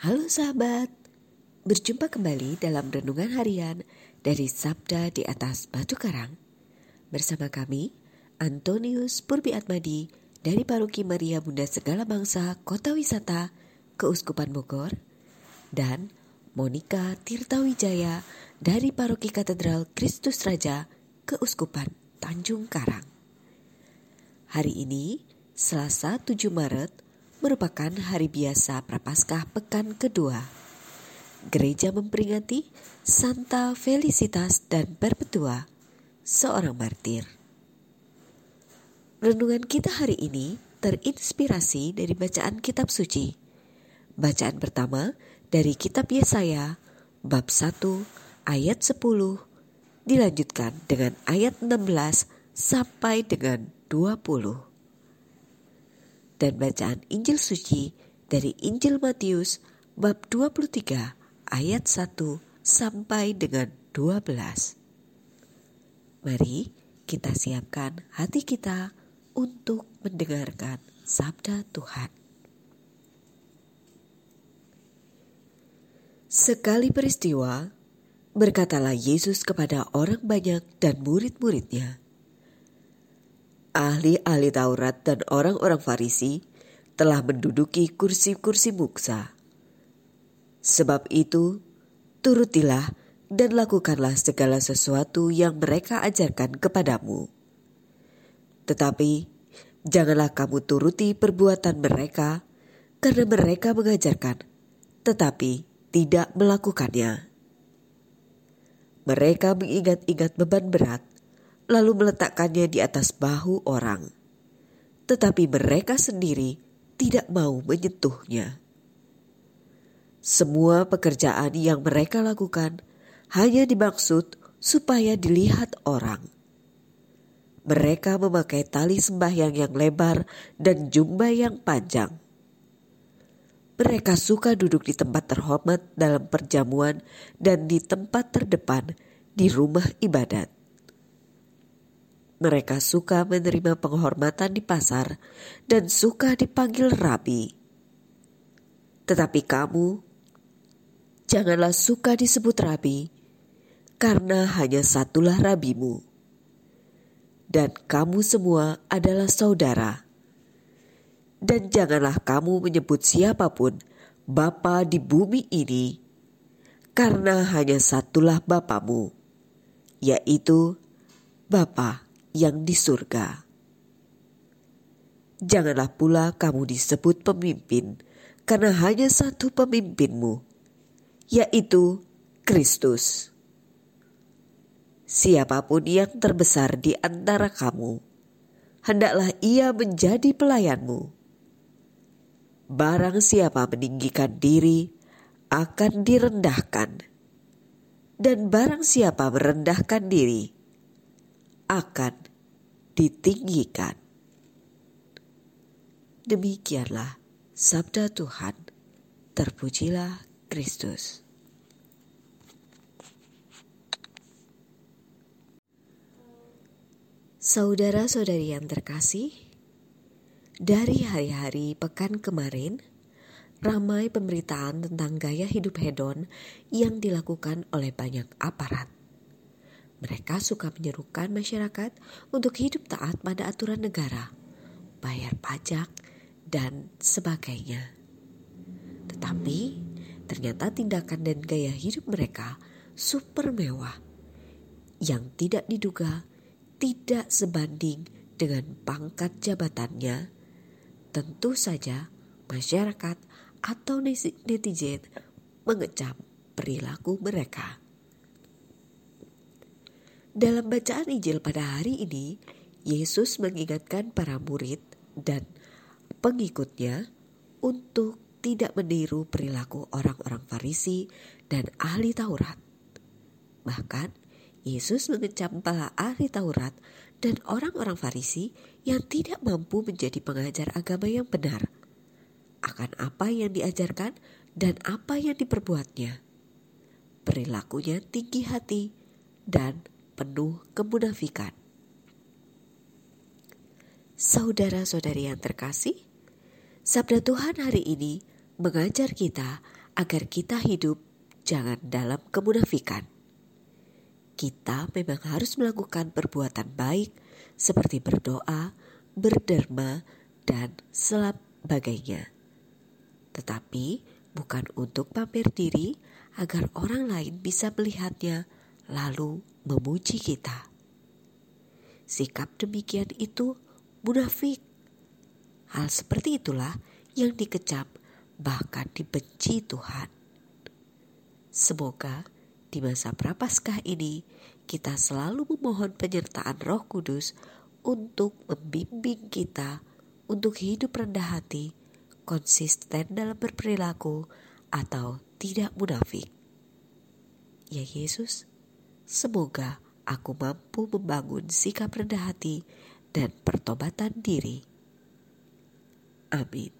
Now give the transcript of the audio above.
Halo sahabat, berjumpa kembali dalam renungan harian dari Sabda di atas Batu Karang. Bersama kami, Antonius Purbi Atmadi dari Paroki Maria Bunda Segala Bangsa Kota Wisata Keuskupan Bogor dan Monica Tirtawijaya dari Paroki Katedral Kristus Raja Keuskupan Tanjung Karang. Hari ini, Selasa 7 Maret merupakan hari biasa Prapaskah pekan kedua. Gereja memperingati Santa Felicitas dan Perpetua, seorang martir. Renungan kita hari ini terinspirasi dari bacaan kitab suci. Bacaan pertama dari kitab Yesaya bab 1 ayat 10 dilanjutkan dengan ayat 16 sampai dengan 20 dan bacaan Injil suci dari Injil Matius bab 23 ayat 1 sampai dengan 12. Mari kita siapkan hati kita untuk mendengarkan sabda Tuhan. Sekali peristiwa, berkatalah Yesus kepada orang banyak dan murid-muridnya, ahli-ahli Taurat dan orang-orang Farisi telah menduduki kursi-kursi muksa. Sebab itu, turutilah dan lakukanlah segala sesuatu yang mereka ajarkan kepadamu. Tetapi, janganlah kamu turuti perbuatan mereka, karena mereka mengajarkan, tetapi tidak melakukannya. Mereka mengingat-ingat beban berat lalu meletakkannya di atas bahu orang. Tetapi mereka sendiri tidak mau menyentuhnya. Semua pekerjaan yang mereka lakukan hanya dimaksud supaya dilihat orang. Mereka memakai tali sembahyang yang lebar dan jumba yang panjang. Mereka suka duduk di tempat terhormat dalam perjamuan dan di tempat terdepan di rumah ibadat. Mereka suka menerima penghormatan di pasar dan suka dipanggil rabi. Tetapi kamu, janganlah suka disebut rabi, karena hanya satulah rabimu. Dan kamu semua adalah saudara. Dan janganlah kamu menyebut siapa pun Bapa di bumi ini, karena hanya satulah Bapamu, yaitu Bapa yang di surga. Janganlah pula kamu disebut pemimpin, karena hanya satu pemimpinmu, yaitu Kristus. Siapa pun yang terbesar di antara kamu, hendaklah ia menjadi pelayanmu. Barang siapa meninggikan diri akan direndahkan, dan barang siapa merendahkan diri akan ditinggikan. Demikianlah sabda Tuhan. Terpujilah Kristus. Saudara-saudari yang terkasih, dari hari-hari pekan kemarin, ramai pemberitaan tentang gaya hidup hedon yang dilakukan oleh banyak aparat. Mereka suka menyerukan masyarakat untuk hidup taat pada aturan negara, bayar pajak, dan sebagainya. Tetapi ternyata tindakan dan gaya hidup mereka super mewah yang tidak diduga tidak sebanding dengan pangkat jabatannya. Tentu saja masyarakat atau netizen mengecam perilaku mereka. Dalam bacaan Injil pada hari ini, Yesus mengingatkan para murid dan pengikutnya untuk tidak meniru perilaku orang-orang Farisi dan ahli Taurat. Bahkan, Yesus mengecam para ahli Taurat dan orang-orang Farisi yang tidak mampu menjadi pengajar agama yang benar akan apa yang diajarkan dan apa yang diperbuatnya. Perilakunya tinggi hati dan penuh kemunafikan. Saudara-saudari yang terkasih, sabda Tuhan hari ini mengajar kita agar kita hidup jangan dalam kemunafikan. Kita memang harus melakukan perbuatan baik seperti berdoa, berderma, dan sebagainya. Tetapi bukan untuk pamer diri agar orang lain bisa melihatnya lalu memuji kita. Sikap demikian itu munafik. Hal seperti itulah yang dikecap bahkan dibenci Tuhan. Semoga di masa prapaskah ini kita selalu memohon penyertaan Roh Kudus untuk membimbing kita untuk hidup rendah hati, konsisten dalam berperilaku, atau tidak munafik. Ya Yesus, semoga aku mampu membangun sikap rendah hati dan pertobatan diri. Amin.